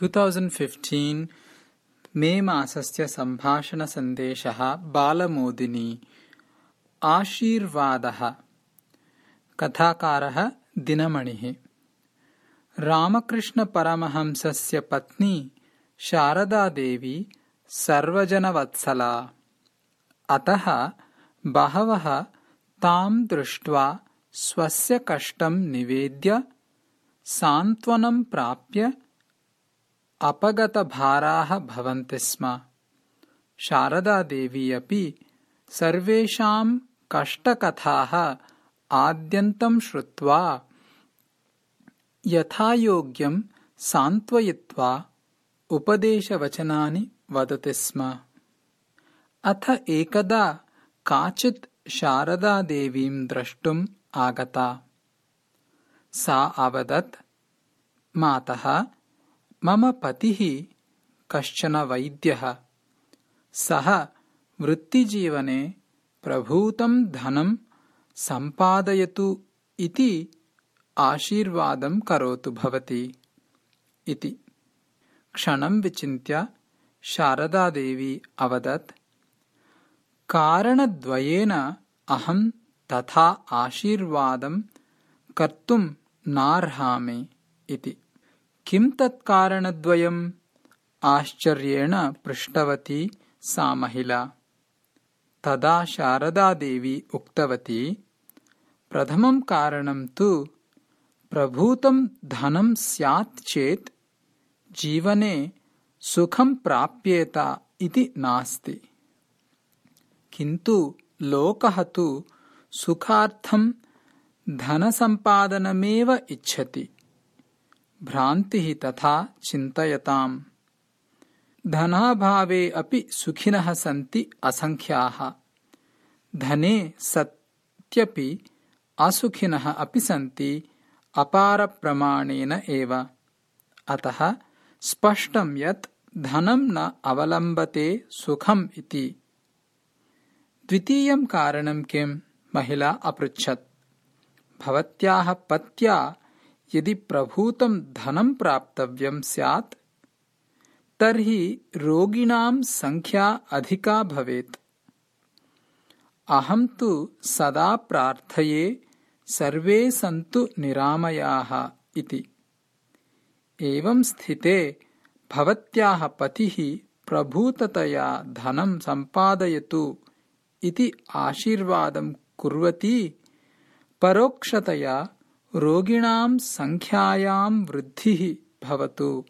2015 मे मासस्य सम्भाषणसन्देशः बालमोदिनी आशीर्वादः कथाकारः दिनमणिः रामकृष्णपरमहंसस्य पत्नी शारदादेवी सर्वजनवत्सला अतः बहवः ताम् दृष्ट्वा स्वस्य कष्टं निवेद्य सान्त्वनं प्राप्य अपगतभाराः भवन्ति स्म। शारदादेवी अपि सर्वेषाम् कष्टकथाः आद्यन्तं श्रुत्वा यथायोग्यं सान्त्वयित्वा उपदेशवचनानि वदति स्म। अथ एकदा काचित् शारदादेवीं द्रष्टुम् आगता। सा अवदत् मातः मम पतिः कश्चन वैद्यः। सः वृत्तिजीवने प्रभूतं धनं सम्पादयतु इति आशीर्वादं करोतु भवती। इति। क्षणं विचिन्त्य शारदादेवी अवदत् कारणद्वयेन अहं तथा आशीर्वादं कर्तुं नार्हामि इति किम् तत्कारणद्वयम्? आश्चर्येण पृष्टवती सा महिला। तदा शारदादेवी उक्तवती प्रथमं कारणं तु प्रभूतं धनं स्यात् चेत् जीवने सुखं प्राप्येत इति नास्ति। किन्तु लोकः तु सुखार्थं धनसम्पादनमेव इच्छति भ्रान्तिः तथा चिन्तयताम्। धनाभावे अपि सुखिनः सन्ति असङ्ख्याः। धने सत्यपि असुखिनः अपि सन्ति अपारप्रमाणेन एव। अतः स्पष्टं यत् धनं न अवलम्बते सुखम् इति। द्वितीयं कारणं किम् महिला अपृच्छत्। भवत्याः पत्या यदि प्रभूतं धनं प्राप्तव्यं स्यात् तर्हि रोगिणां संख्या अधिका भवेत्। अहं तु सदा प्रार्थये सर्वे सन्तु निरामयाः इति। एवं स्थिते भवत्याः पतिः प्रभूततया धनं सम्पादयतु इति आशीर्वादं कुर्वती परोक्षतया रोगिणां सङ्ख्यायां वृद्धिः भवतु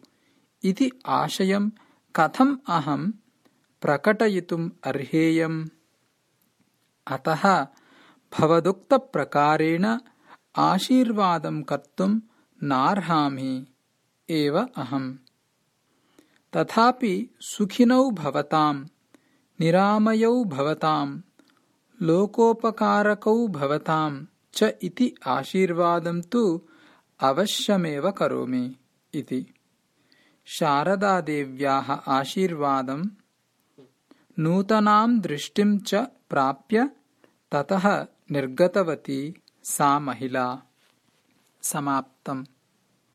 इति आशयं कथम् अहं प्रकटयितुम् अर्हेयम्। अतः भवदुक्तप्रकारेण आशीर्वादं कर्तुं नार्हामि एव अहम्। तथापि सुखिनौ भवताम् निरामयौ भवताम् लोकोपकारकौ भवताम् च इति आशीर्वादं तु अवश्यमेव करोमि इति। शारदादेव्याः आशीर्वादं नूतनां दृष्टिं च प्राप्य ततः निर्गतवती सा महिला। समाप्तम्